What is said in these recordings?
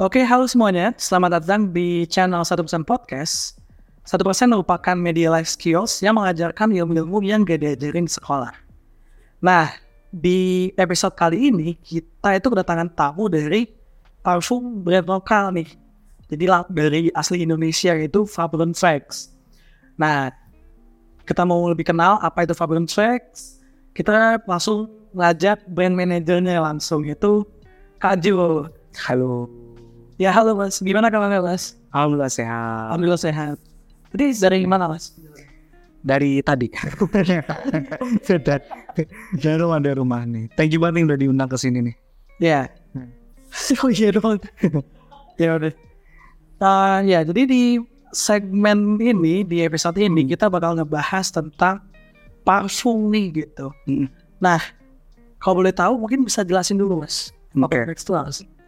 Oke, halo semuanya. Selamat datang di channel 1% Podcast. 1% merupakan media life skills yang mengajarkan ilmu-ilmu yang gak diajarin di sekolah. Nah, di episode kali ini, kita itu kedatangan tamu dari parfum brand lokal nih. Jadi dari asli Indonesia yaitu Fabrant Frags. Nah, kita mau lebih kenal apa itu Fabrant Frags. Kita langsung ngajak brand manajernya langsung itu Kak Jo. Halo. Ya halo mas, gimana kabarnya mas? Alhamdulillah sehat. Alhamdulillah sehat. Jadi dari mana mas? Dari tadi. Dari rumah dari rumah nih. Thank you banget nih udah diundang ke sini nih. Ya. oh iya dong. ya udah. Uh, ya jadi di segmen ini di episode ini kita bakal ngebahas tentang parfum nih gitu. Mm. Nah, kalau boleh tahu mungkin bisa jelasin dulu mas. Oke. Apa sih?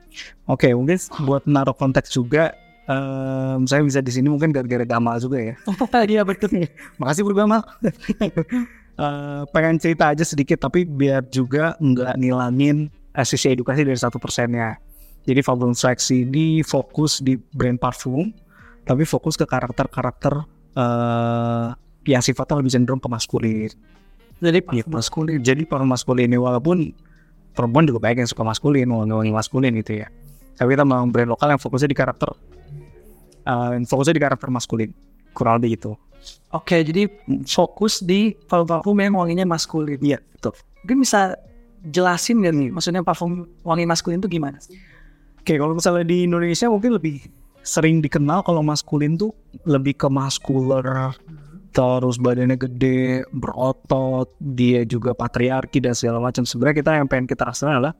Oke, mungkin buat naruh konteks juga em, saya bisa di sini mungkin gara-gara Gamal juga ya. Iya betul. Makasih Bro Gamal. Eh, pengen cerita aja sedikit tapi biar juga nggak nilangin eh, sisi edukasi dari satu persennya. Jadi Fabulous Strikes ini fokus di brand parfum, tapi fokus ke karakter-karakter eh yang sifatnya lebih cenderung ke maskulin. Jadi Iya maskulin. Jadi parfum maskulin ini walaupun perempuan juga banyak yang suka maskulin, wangi-wangi maskulin gitu ya. Tapi kita memang brand lokal yang fokusnya di karakter, yang fokusnya di karakter maskulin. Kurang lebih gitu. Oke, jadi fokus di parfum yang wanginya maskulin. Iya, betul. Mungkin bisa jelasin nggak nih, maksudnya parfum wangi maskulin itu gimana sih? Oke, kalau misalnya di Indonesia mungkin lebih sering dikenal kalau maskulin tuh lebih ke muscular, terus badannya gede, berotot, dia juga patriarki dan segala macam. Sebenarnya kita yang pengen kita rasakan adalah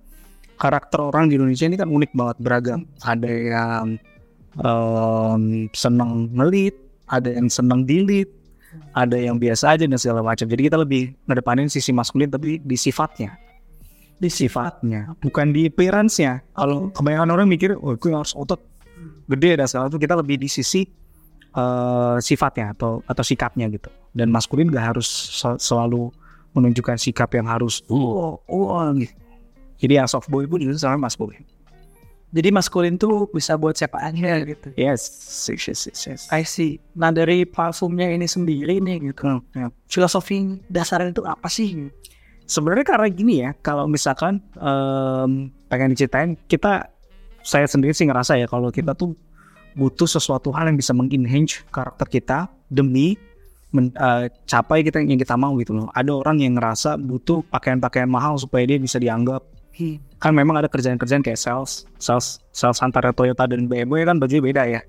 karakter orang di Indonesia ini kan unik banget, beragam. Ada yang em, senang ngelit, ada yang senang dilit, ada yang biasa aja dan segala macam. Jadi kita lebih ngedepanin sisi maskulin tapi di sifatnya di sifatnya, bukan di appearance-nya. Kalau kebanyakan orang mikir, oh gue harus otot gede dan segala itu kita lebih di sisi eh, sifatnya atau atau sikapnya gitu. Dan maskulin gak harus sel- selalu menunjukkan sikap yang harus oh oh gitu. Jadi yang soft boy pun juga sama maskulin. Jadi maskulin tuh bisa buat siapa aja gitu. Yes, yes, yes, yes. yes. I see. Nah dari parfumnya ini sendiri nih gitu. Hmm, ya. Filosofi dasarnya itu apa sih? Sebenarnya karena gini ya, kalau misalkan em, pengen diceritain, kita saya sendiri sih ngerasa ya kalau kita tuh butuh sesuatu hal yang bisa mengenhance karakter kita demi men- eh, capai kita yang kita mau gitu loh. Ada orang yang ngerasa butuh pakaian-pakaian mahal supaya dia bisa dianggap. Kan memang ada kerjaan-kerjaan kayak sales, sales, sales antara Toyota dan BMW kan bajunya beda ya.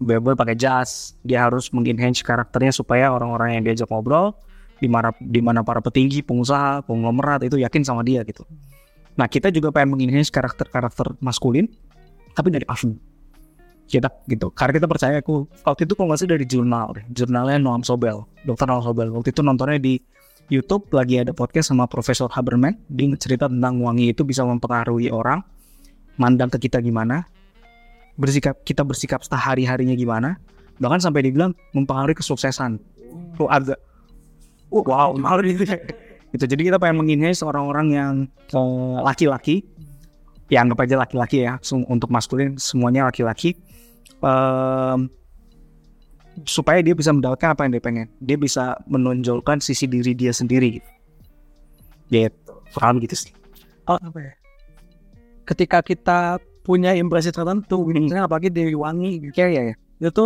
BMW pakai jas, dia harus mengenhance karakternya supaya orang-orang yang diajak ngobrol di mana di mana para petinggi, pengusaha, konglomerat itu yakin sama dia gitu. Nah kita juga pengen mengenhance karakter-karakter maskulin, tapi dari parfum. Kita gitu, karena kita percaya aku waktu itu kalau nggak salah dari jurnal, jurnalnya Noam Sobel, dokter Noam Sobel. Waktu itu nontonnya di YouTube lagi ada podcast sama Profesor Haberman, dia cerita tentang wangi itu bisa mempengaruhi orang, mandang ke kita gimana, bersikap kita bersikap sehari harinya gimana, bahkan sampai dibilang mempengaruhi kesuksesan. Tuh agak Oh, wow, mahal itu. gitu. Jadi kita pengen mengingatkan orang-orang yang eh, laki-laki, ya anggap aja laki-laki ya, untuk maskulin semuanya laki-laki, Em, supaya dia bisa mendapatkan apa yang dia pengen. Dia bisa menonjolkan sisi diri dia sendiri. Gitu, kurang gitu sih. Oh, apa ya? Ketika kita punya impresi tertentu, Hmm. misalnya apalagi dari wangi gitu, Ya, ya, ya. itu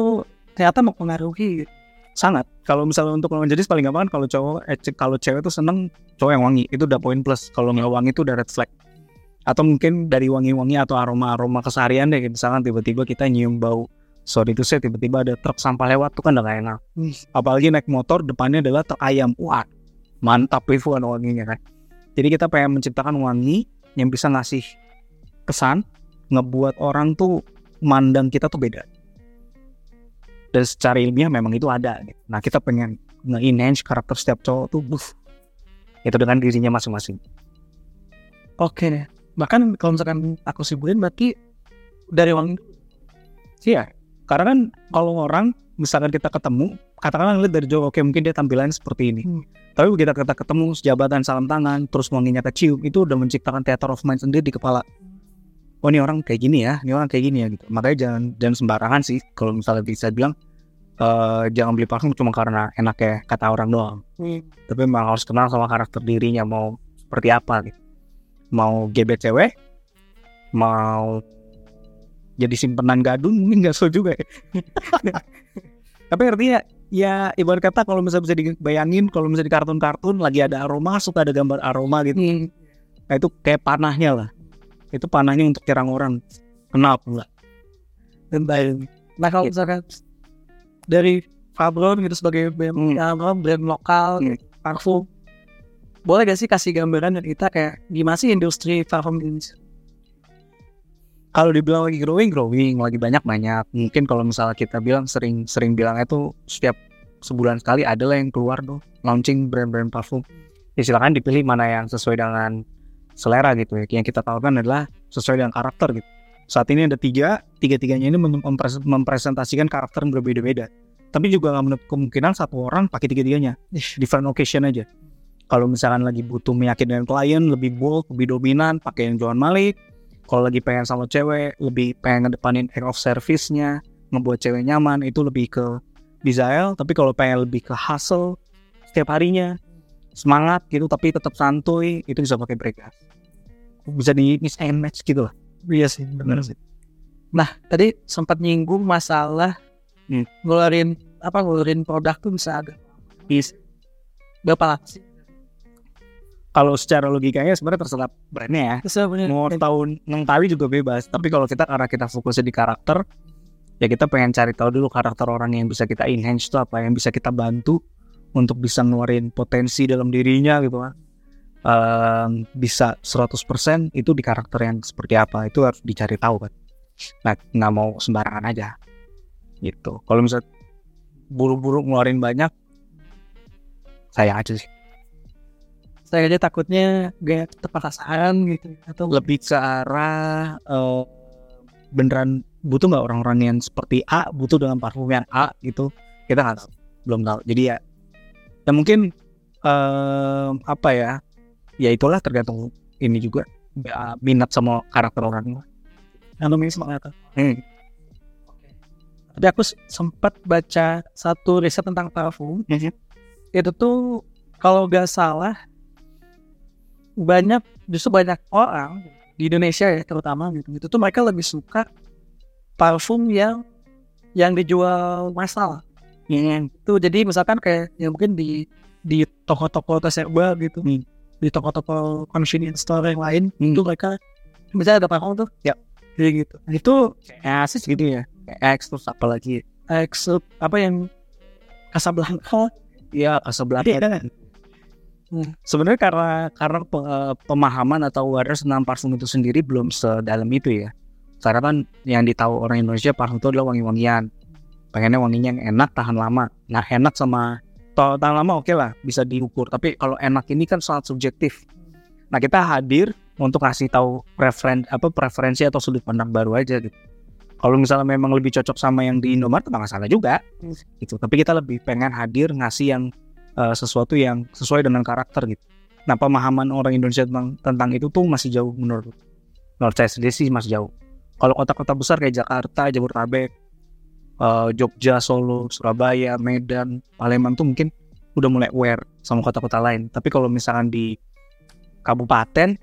ternyata mempengaruhi. gitu. Sangat. Kalau misalnya untuk lawan jenis paling gampang kan kalau cowok, eh, kalau cewek tuh seneng cowok yang wangi, itu udah poin plus. Kalau nggak wangi itu udah red flag. Atau mungkin dari wangi-wangi atau aroma-aroma keseharian deh, misalkan tiba-tiba kita nyium bau sorry itu saya tiba-tiba ada truk sampah lewat tuh kan udah gak enak. Apalagi naik motor depannya adalah truk ayam. Wah mantap itu kan wanginya kan. Jadi kita pengen menciptakan wangi yang bisa ngasih kesan ngebuat orang tuh mandang kita tuh beda. Dan secara ilmiah memang itu ada. Gitu. nah kita pengen nge-enhance karakter setiap cowok tuh buff itu dengan dirinya masing-masing. Oke deh. Bahkan kalau misalkan aku simpulin berarti dari wangi Iya, karena kan kalau orang misalkan kita ketemu, katakanlah ngeliat dari jauh, oke mungkin dia tampilannya seperti ini. Hmm. Tapi begitu kita ketemu, sejabatan salam tangan, terus wanginya kecium, itu udah menciptakan theater of mind sendiri di kepala. Oh ini orang kayak gini ya, ini orang kayak gini ya gitu. Makanya jangan jangan sembarangan sih kalau misalnya bisa bilang eh jangan beli parfum cuma karena enaknya kata orang doang. Tapi memang harus kenal sama karakter dirinya mau seperti apa gitu. Mau gebet cewek, mau jadi simpenan gadun mungkin nggak so juga ya. Tapi artinya ya ibarat kata kalau misalnya bisa dibayangin kalau misalnya di kartun-kartun lagi ada aroma suka ada gambar aroma gitu. Nah itu kayak panahnya lah. Itu panahnya untuk nyerang orang. Kenapa enggak? dan lain. Nah kalau misalkan dari Fabron gitu sebagai brand, Hmm. brand lokal Hmm. parfum, boleh gak sih kasih gambaran dari kita kayak gimana sih industri parfum di Indonesia? Kalau dibilang lagi growing, growing, lagi banyak banyak. Mungkin kalau misalnya kita bilang sering sering bilangnya tuh setiap sebulan sekali ada lah yang keluar tuh launching brand-brand parfum. Ya silakan dipilih mana yang sesuai dengan selera gitu ya. Yang kita tawarkan adalah sesuai dengan karakter gitu. Saat ini ada tiga, tiga-tiganya ini mem- mempres- mempresentasikan karakter yang berbeda-beda. Tapi juga nggak menutup kemungkinan satu orang pakai tiga-tiganya, different occasion aja. Kalau misalkan lagi butuh meyakinkan klien, lebih bold, lebih dominan, pakai yang Johan Malik. Kalau lagi pengen sama cewek, lebih pengen ngedepanin act of service-nya, ngebuat cewek nyaman, itu lebih ke Bizael. Tapi kalau pengen lebih ke hustle, setiap harinya, semangat gitu, tapi tetap santuy, itu bisa pakai Bregas. Bisa di mix and match gitu lah. Iya sih, benar sih. Nah, tadi sempat nyinggung masalah Hmm. ngeluarin apa ngeluarin produk tuh bisa agak Is- berapa lama sih? Kalau secara logikanya sebenarnya terserah brandnya ya. Terus sebenarnya mau tahun mengetahui juga bebas. Tapi kalau kita karena kita fokusnya di karakter ya kita pengen cari tahu dulu karakter orang yang bisa kita enhance itu apa yang bisa kita bantu untuk bisa ngeluarin potensi dalam dirinya gitu kan Ehm, bisa 100% itu di karakter yang seperti apa itu harus dicari tahu kan nah nggak mau sembarangan aja. Gitu. Kalau misalnya buru-buru ngeluarin banyak sayang aja sih saya aja takutnya gak tepat sasaran gitu atau lebih ke arah eh, beneran butuh nggak orang-orang yang seperti A butuh dengan parfum yang A gitu kita nggak tahu belum tahu jadi ya ya mungkin eh, apa ya ya itulah tergantung ini juga ya, minat sama karakter orang anomi semangat. hmm. Tapi aku sempat baca satu riset tentang parfum. Mhm. Itu tuh kalau gak salah banyak justru banyak orang di Indonesia ya terutama gitu. Itu tuh mereka lebih suka parfum yang yang dijual massal. Itu jadi misalkan kayak ya mungkin di di toko-toko terserba gitu. Hmm. Di toko-toko convenience store yang lain Hmm. itu mereka misalnya ada parfum tuh. Ya. Kayak gitu. Itu kayak asis gitu ya kayak X terus apa lagi Ex apa yang Casablanca ya Casablanca Hmm. sebenarnya karena karena eh, pemahaman atau awareness tentang parfum itu sendiri belum sedalam itu ya. Karena kan yang ditahu orang Indonesia parfum itu adalah wangi-wangian. Pengennya wanginya yang enak tahan lama. Nah enak sama tahan lama oke lah bisa diukur. Tapi kalau enak ini kan sangat subjektif. Nah kita hadir untuk kasih tahu preferen apa preferensi atau sudut pandang baru aja gitu. Kalau misalnya memang lebih cocok sama yang di Indomaret nggak masalah juga. Hmm. gitu. Tapi kita lebih pengen hadir ngasih yang eh, sesuatu yang sesuai dengan karakter gitu. Nah pemahaman orang Indonesia tentang tentang itu tuh masih jauh menurut menurut saya sendiri sih masih jauh. Kalau kota-kota besar kayak Jakarta, Jabodetabek, eh, Jogja, Solo, Surabaya, Medan, Palembang tuh mungkin udah mulai aware sama kota-kota lain. Tapi kalau misalkan di kabupaten,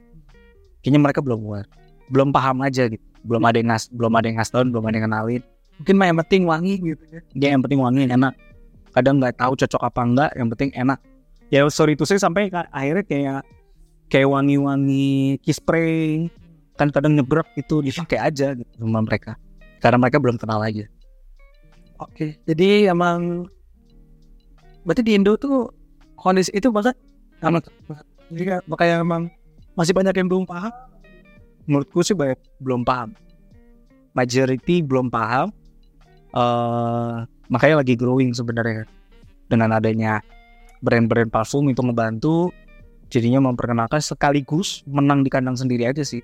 kayaknya mereka belum aware, belum paham aja gitu. Belum ada yang ngas, belum ada yang ngasih tahu, belum ada yang kenalin. mungkin mah yang penting wangi gitu ya Dia yang penting wangi enak. Kadang nggak tahu cocok apa enggak, yang penting enak. Ya sorry itu saya sampai akhirnya kayak kayak wangi-wangi key spray kan kadang nyebrek itu dipakai aja gitu sama mereka karena mereka belum kenal aja Oke, jadi emang berarti di Indo tuh kondisi itu banget amat jadi makanya emang masih banyak yang belum paham. menurutku sih banyak belum paham majority belum paham eh makanya lagi growing sebenarnya. Dengan adanya brand-brand parfum itu membantu jadinya memperkenalkan sekaligus menang di kandang sendiri aja sih.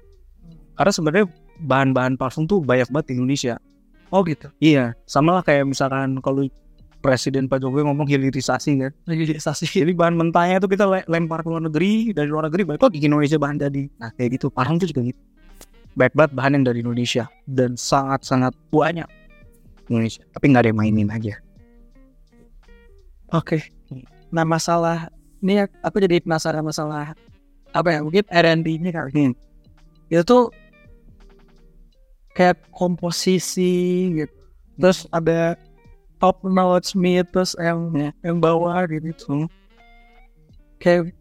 Karena sebenarnya bahan-bahan parfum tuh banyak banget di Indonesia. Oh gitu. iya sama lah kayak misalkan kalau Presiden Pak Jokowi ngomong hilirisasi kan. Hilirisasi. jadi bahan mentahnya tuh kita le- lempar ke luar negeri dari luar negeri balik lagi ke Indonesia bahan jadi. Nah kayak gitu. Parfum tuh juga gitu. Baik banget bahan yang dari Indonesia dan sangat sangat banyak Indonesia tapi nggak ada yang mainin aja Oke. Nah masalah ini aku jadi penasaran masalah apa ya mungkin R&D-nya kali. Hmm. Itu tuh kayak komposisi gitu. Terus ada top knowledge me terus yang Ya. yang bawah gitu. Hmm. Kayak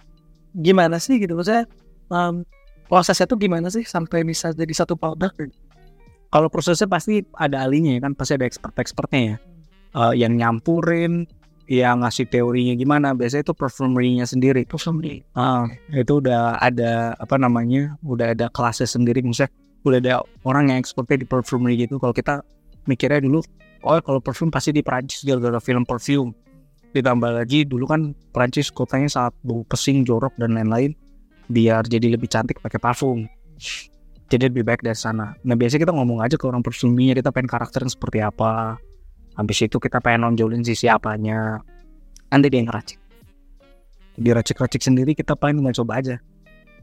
gimana sih gitu maksudnya um, prosesnya tuh gimana sih sampai bisa jadi satu produk gitu? Kalau prosesnya pasti ada ahlinya ya kan pasti ada expert-expertnya ya. Eh, yang nyampurin yang ngasih teorinya gimana. Biasanya itu perfumery-nya sendiri. Perfumery. Ah, itu udah ada apa namanya udah ada kelasnya sendiri. Misalnya udah ada orang yang expertnya di perfumery gitu. Kalau kita mikirnya dulu oh kalau parfum pasti di Prancis gara-gara film perfume. Ditambah lagi dulu kan Prancis kotanya sangat bau pesing jorok dan lain-lain. Biar jadi lebih cantik pakai parfum jadi lebih baik dari sana. Nah biasanya kita ngomong aja ke orang parfumnya kita pengen karakternya seperti apa. Habis itu kita pengen nonjolin sisi apanya nanti dia yang ngeracik diracik-racik sendiri kita paling nggak coba aja.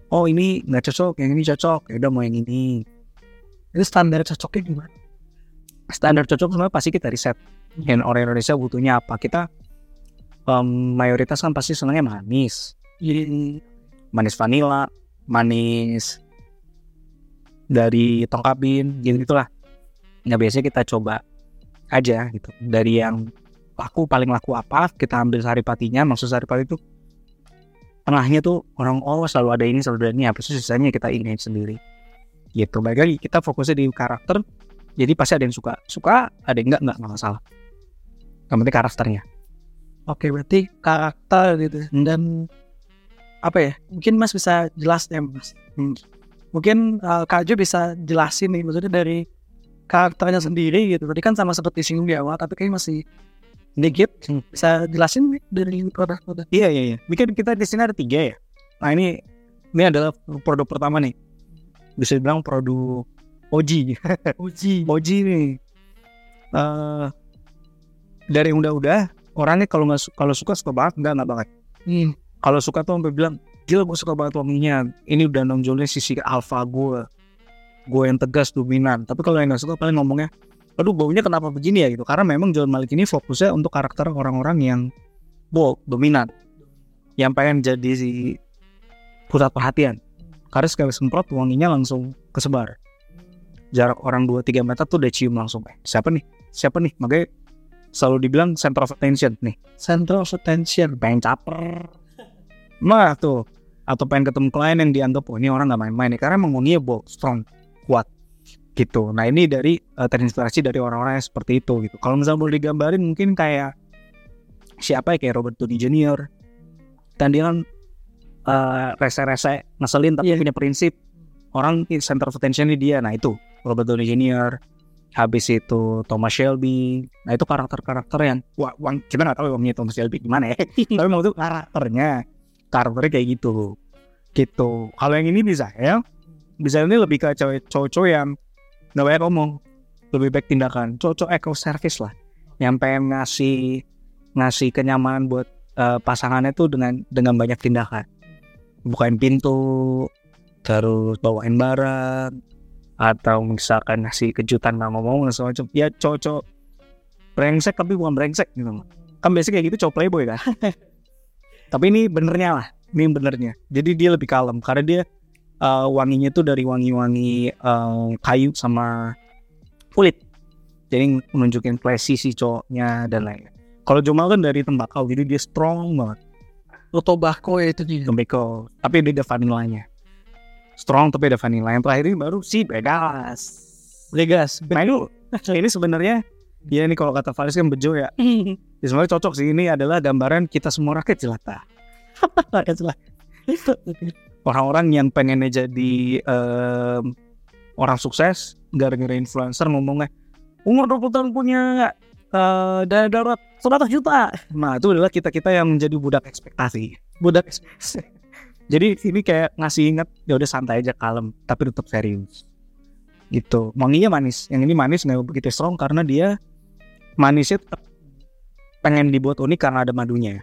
Oh ini nggak cocok yang ini cocok. Ya udah mau yang ini. Itu standar cocoknya gimana? standar cocok sebenarnya pasti kita riset. Dan orang Indonesia butuhnya apa? Kita em, mayoritas kan pasti senangnya manis. Jadi manis vanilla manis dari tong kabin gitu gitulah nah biasanya kita coba aja gitu. Dari yang laku paling laku apa kita ambil saripatinya. Maksud saripati itu tengahnya tuh orang oh selalu ada ini selalu ada ini. Apa sih sisanya kita ini sendiri. Gitu baik lagi kita fokusnya di karakter. Jadi pasti ada yang suka. Suka ada yang enggak enggak nggak masalah. Yang penting karakternya. Oke berarti karakter gitu. Dan apa ya mungkin Mas bisa jelasin Mas. Hmm. Mungkin uh, Kak Jo bisa jelasin nih maksudnya dari karakternya sendiri gitu tadi kan sama seperti singgung di awal tapi kayaknya masih dikit Hmm. bisa jelasin nih dari produk-produk Iya iya iya. Mungkin kita di sini ada tiga ya. Nah ini ini adalah produk pertama nih. Bisa dibilang produk Oji. uji Oji nih. eh dari udah-udah orangnya kalau nggak kalau suka suka banget nggak nggak banget. hmm. Kalau suka tuh sampai bilang gila gue suka banget wanginya. Ini udah nonjolnya sisi alpha gue. Gue yang tegas dominan. Tapi kalau yang nggak suka paling ngomongnya aduh baunya kenapa begini ya? Gitu. Karena memang John Malik ini fokusnya untuk karakter orang-orang yang bold dominan. Yang pengen jadi si pusat perhatian. Karena sekali semprot wanginya langsung kesebar. Jarak orang 2-3 meter tuh udah cium langsung. Eh siapa nih? Siapa nih? Makanya selalu dibilang center of attention nih. Center of attention pengen caper. Nah tuh atau pengen ketemu klien yang dianggap oh ini orang nggak main-main nih karena emang wanginya bold strong kuat gitu nah ini dari eh, terinspirasi dari orang-orang yang seperti itu gitu kalau misalnya boleh digambarin mungkin kayak siapa ya kayak Robert Downey Jr. dan dia kan eh, rese-rese ngeselin tapi Iya. punya prinsip orang center of attention dia nah itu Robert Downey Jr. habis itu Thomas Shelby nah itu karakter-karakter yang wah wang, kita nggak tahu wanginya Thomas Shelby gimana ya tapi maksud karakternya karakternya kayak gitu. Gitu. Kalau yang ini bisa ya. Bisa ini lebih ke cowok-cowok yang nggak banyak ngomong. Lebih baik tindakan. Cowok-cowok eco service lah. Yang pengen ngasih ngasih kenyamanan buat eh, pasangannya tuh dengan dengan banyak tindakan. Bukain pintu terus bawain barang atau misalkan ngasih kejutan nggak ngomong dan segala macam. Ya cowok-cowok brengsek tapi bukan brengsek gitu. Kan biasanya kayak gitu cowok playboy kan tapi ini benernya lah ini benernya. Jadi dia lebih kalem karena dia eh, wanginya tuh dari wangi-wangi eh, kayu sama kulit. Jadi menunjukin classy si cowoknya dan lain kalau Jomal kan dari tembakau jadi dia strong banget. Tobacco ya itu dia? Tembakau tapi dia ada vanillanya strong tapi ada vanilla yang terakhir ini baru si Vegas. Vegas nah itu ini sebenarnya Iya ini kalau kata Faris kan bejo ya. Ya sebenarnya cocok sih ini adalah gambaran kita semua rakyat jelata. rakyat jelata. Orang-orang yang pengennya jadi em, orang sukses gara-gara influencer ngomongnya umur 20 tahun punya eh dana darurat 100 juta. Nah itu adalah kita-kita yang menjadi budak ekspektasi. Budak ekspektasi. Jadi ini kayak ngasih ingat ya udah santai aja kalem tapi tetap serius. Gitu. Wanginya manis. Yang ini manis nggak begitu strong karena dia manisnya tetap pengen dibuat unik karena ada madunya.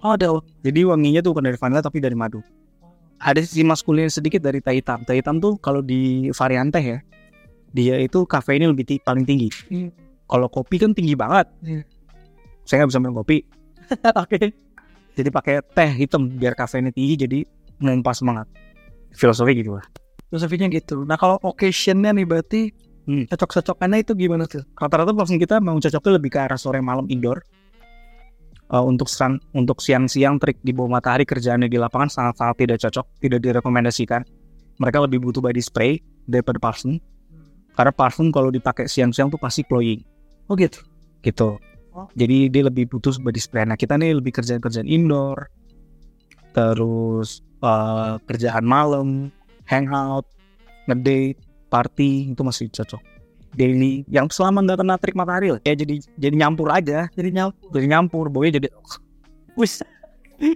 Oh, ada. Jadi wanginya tuh bukan dari vanilla tapi dari madu. Ada sisi maskulin sedikit dari teh hitam. Teh hitam tuh kalau di varian teh ya, dia itu kafeinnya lebih ti- paling tinggi. Hmm. Kalau kopi kan tinggi banget. Iya. Saya nggak bisa minum kopi. Oke. Jadi pakai teh hitam biar kafeinnya tinggi jadi ngumpas semangat. Filosofi gitu lah. Filosofinya gitu. Nah, kalau occasionnya nih berarti Hmm. cocok-cocokannya itu gimana tuh? Rata-rata vaksin kita mau cocoknya lebih ke arah sore malam indoor. Eh, untuk siang untuk siang-siang trik di bawah matahari kerjaannya di lapangan sangat-sangat tidak cocok, tidak direkomendasikan. Mereka lebih butuh body spray daripada parfum. Karena parfum kalau dipakai siang-siang tuh pasti cloying Oh gitu. gitu. Oh. Jadi dia lebih butuh body spray. Nah kita nih lebih kerjaan-kerjaan indoor, terus eh, kerjaan malam, hangout, ngedate, party itu masih cocok. Daily yang selama nggak kena trik matahari lah. Ya jadi jadi nyampur aja, Jadi nyampur. jadi nyampur, baunya jadi Wis.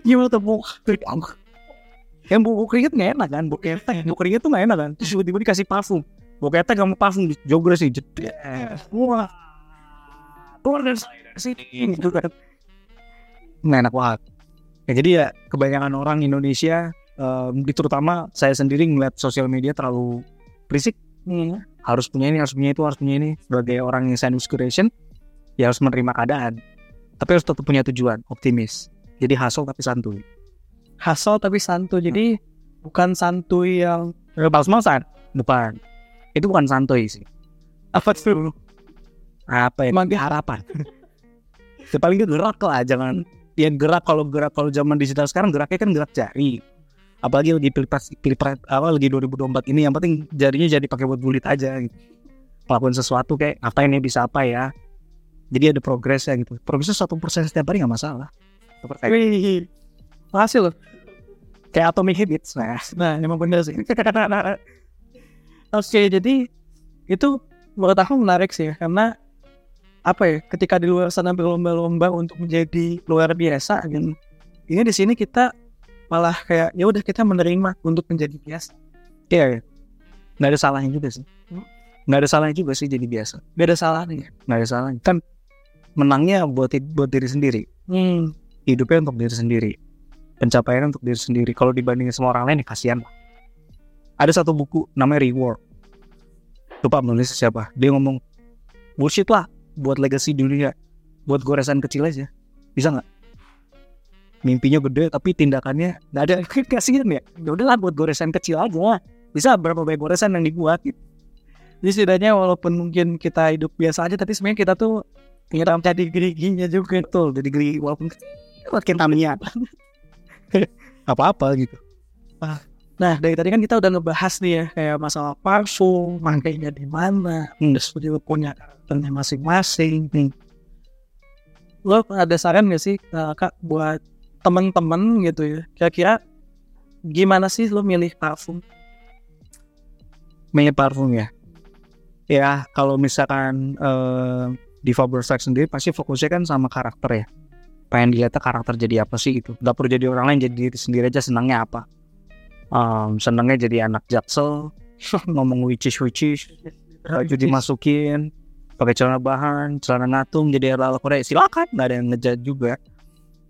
Gimana tuh bu? yang bau bau keringet nggak enak kan, bau ketek, bau keringet tuh nggak enak kan. Terus tiba-tiba dikasih parfum, bau ketek sama parfum jogger sih, jedek. Wah, keluar dari sini gitu kan. Nggak enak banget. Ya, jadi ya kebanyakan orang Indonesia, di terutama saya sendiri ngeliat sosial media terlalu berisik. Hmm. Harus punya ini, harus punya itu, harus punya ini. Sebagai orang yang sandwich creation, ya harus menerima keadaan. Tapi harus tetap punya tujuan, optimis. Jadi hustle tapi santuy. Hasil tapi santuy. Jadi bukan santuy yang Eh, Males-malesan? Bukan. Itu bukan santuy sih. apa tuh? Apa ya? Emang dia harapan. ya, paling gerak lah, jangan ya gerak kalau gerak kalau zaman digital sekarang geraknya kan gerak jari. Apalagi lagi pilpres pilpres apa lagi 2024 ini yang penting jarinya jadi pakai buat bulit aja gitu. Melakukan sesuatu kayak apa ini bisa apa ya. Jadi ada progresnya gitu. Progresnya satu persen setiap hari nggak masalah. Wih. Makasih loh. Kayak atomic habits. Nah, Nah, emang bener sih. Oke, jadi itu menurut aku menarik sih karena apa ya? Ketika di luar sana berlomba-lomba untuk menjadi luar biasa, kan ini di sini kita malah kayak ya udah kita menerima untuk menjadi biasa. iya, iya. nggak ada salahnya juga sih. Hmm. Nggak ada salahnya juga sih jadi biasa. Beda salahnya. nggak ada salahnya kan menangnya buat buat diri sendiri Hmm. hidupnya untuk diri sendiri pencapaian untuk diri sendiri kalau dibandingin sama orang lain ya kasihan lah ada satu buku namanya Reward lupa menulis siapa dia ngomong bullshit lah buat legacy dunia buat goresan kecil aja bisa nggak mimpinya gede tapi tindakannya nggak ada kasihan ya ya udahlah buat goresan kecil aja bisa berapa banyak goresan yang dibuat gitu. Jadi setidaknya walaupun mungkin kita hidup biasa aja, tapi sebenarnya kita tuh ngeram jadi geriginya juga. betul jadi geli walaupun kecil makin tamnya apa-apa gitu Nah dari tadi kan kita udah ngebahas nih ya kayak masalah parfum, makainya di mana, Hmm. terus juga punya karakternya masing-masing. Nih. Lo ada saran gak sih eh, kak buat temen-temen gitu ya? Kira-kira gimana sih lo milih parfum? Milih parfum ya. Ya kalau misalkan eh, di Faber sendiri pasti fokusnya kan sama karakter ya. Pengen dilihatnya karakter jadi apa sih gitu. Gak perlu jadi orang lain jadi diri sendiri aja senangnya apa. Em, senangnya jadi anak jaksel, ngomong witches witches, baju dimasukin, pakai celana bahan, celana ngatung jadi ala ala Korea silakan, nggak ada yang ngejat juga.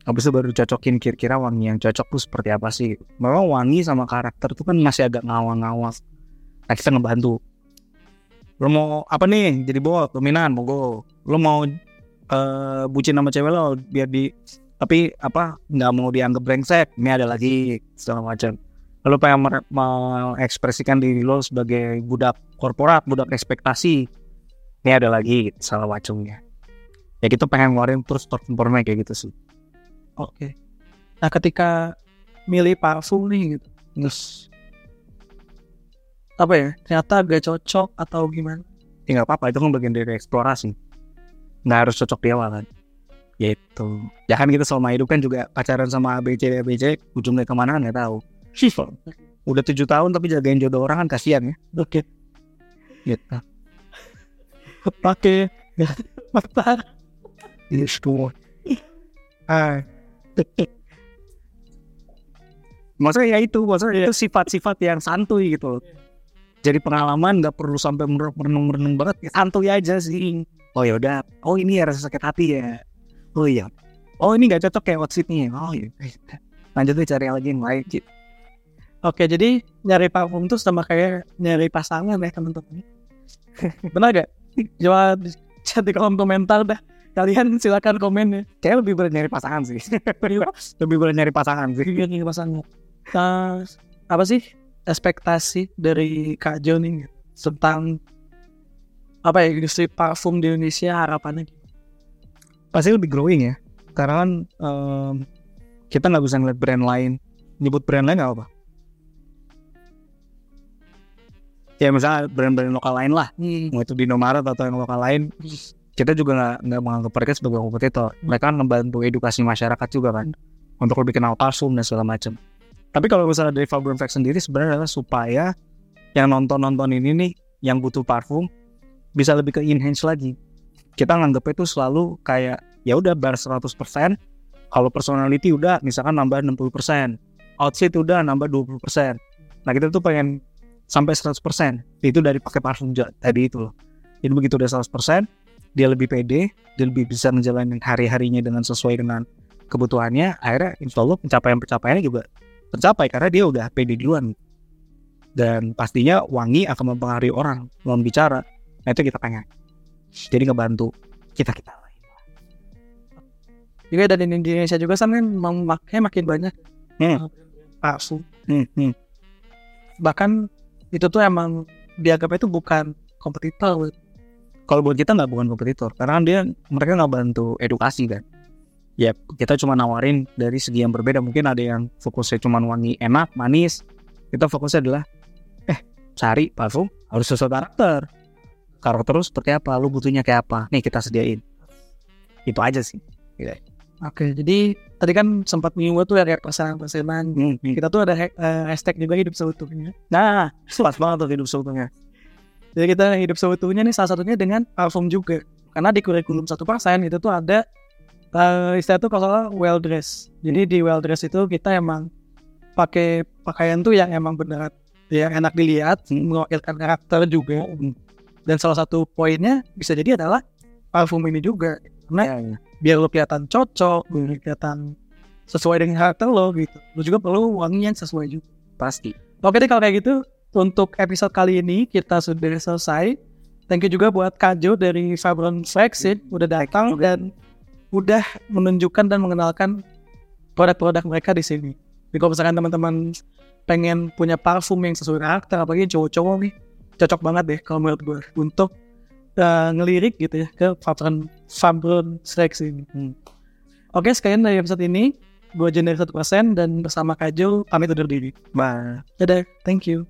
Habis itu baru cocokin kira-kira wangi yang cocok tuh seperti apa sih. Memang wangi sama karakter tuh kan masih agak ngawang-ngawang. Nah kita ngebantu. Lo mau apa nih jadi bot dominan monggo. Lo mau eh bucin sama cewek lo biar di tapi apa nggak mau dianggap brengsek ini ada lagi segala macam lo pengen mengekspresikan diri lo sebagai budak korporat budak ekspektasi ini ada lagi salah macamnya ya kita pengen ngeluarin terus performanya kayak gitu sih Oke. Nah ketika milih parfum nih gitu, terus apa ya? Ternyata agak cocok atau gimana? ya nggak apa-apa itu kan bagian dari eksplorasi nggak harus cocok di awal kan gitu ya kan kita selama hidup kan juga pacaran sama ABC ABC ujungnya ke mana nggak tahu udah tujuh tahun tapi jagain jodoh orang kan kasihan ya Oke. gitu Pakai mata. Gitu. Ah. Maksudnya ya itu, maksudnya itu sifat-sifat yang santuy gitu. Jadi pengalaman nggak perlu sampai merenung-merenung banget, ya santuy aja sih. Oh ya udah, oh ini ya rasa sakit hati ya. Oh iya, oh ini nggak cocok kayak nih. Oh iya, lanjut deh cari lagi yang lain. gitu. Oke, jadi nyari parfum tuh sama kayak nyari pasangan ya teman-teman. Benar gak? Coba chat di kolom komentar dah. Kalian silakan komen ya. Kayak lebih berat nyari pasangan sih. lebih berat nyari pasangan sih. Iya nih pasangan. Nah, apa sih ekspektasi dari Kak Jo nih tentang apa ya industri parfum di Indonesia harapannya? pasti lebih growing ya karena kan em, kita nggak bisa ngeliat brand lain nyebut brand lain nggak apa ya misalnya brand-brand lokal lain lah Hmm. mau itu di Indomaret atau yang lokal lain kita juga nggak nggak menganggap mereka sebagai kompetitor. Mereka membantu edukasi masyarakat juga kan untuk lebih kenal parfum dan segala macam. Tapi kalau misalnya dari Faber Fact sendiri sebenarnya adalah supaya yang nonton-nonton ini nih yang butuh parfum bisa lebih ke enhance lagi. Kita nganggap itu selalu kayak ya udah bar 100% kalau personality udah misalkan nambah 60% outfit udah nambah 20% nah kita tuh pengen sampai 100% itu dari pakai parfum tadi itu loh. Jadi begitu udah 100% dia lebih pede dia lebih bisa menjalani hari-harinya dengan sesuai dengan kebutuhannya akhirnya insya Allah pencapaian-pencapaiannya juga tercapai karena dia udah pede duluan dan pastinya wangi akan mempengaruhi orang lawan bicara nah itu kita pengen jadi ngebantu kita kita lain Juga dan di Indonesia juga kan memakai makin banyak Hmm. parfum. hmm, hmm. Bahkan itu tuh emang dianggapnya itu bukan kompetitor. Kalau buat kita nggak bukan kompetitor. Karena dia mereka nggak bantu edukasi kan? Ya kita cuma nawarin dari segi yang berbeda. Mungkin ada yang fokusnya cuma wangi enak manis. Kita fokusnya adalah eh cari parfum harus sesuai karakter. Karakter lu seperti apa? Lu butuhnya kayak apa? Nih kita sediain. Itu aja sih. Oke, jadi tadi kan sempat menyinggung tuh kayak persenan-persenan. hmm, hmm. Kita tuh ada eh, hashtag juga hidup seutuhnya. nah pas banget tuh hidup seutuhnya Jadi kita hidup seutuhnya nih salah satunya dengan parfum juga. Karena di kurikulum satu persen itu tuh ada eh, istilah tuh kalau well dress. Jadi di well dress itu kita emang pakai pakaian tuh yang emang benar ya enak dilihat, mewakilkan karakter juga. Dan salah satu poinnya bisa jadi adalah parfum ini juga. Karena Ya, ya. biar lo kelihatan cocok, biar kelihatan sesuai dengan karakter lo gitu. Lo juga perlu wangi yang sesuai juga. pasti Oke deh kalau kayak gitu untuk episode kali ini kita sudah selesai. Thank you juga buat Kajo dari Fabron Flexit udah datang dan udah menunjukkan dan mengenalkan produk-produk mereka di sini. Jadi kalau misalkan teman-teman pengen punya parfum yang sesuai karakter, apalagi cowok-cowok nih, cocok banget deh kalau menurut gue untuk uh, ngelirik gitu ya ke Fabron Fabron Flex ini. Hmm. Oke sekian dari episode ini. Gue Jen dari 1% dan bersama Kajo pamit undur diri. Bye. Dadah, thank you.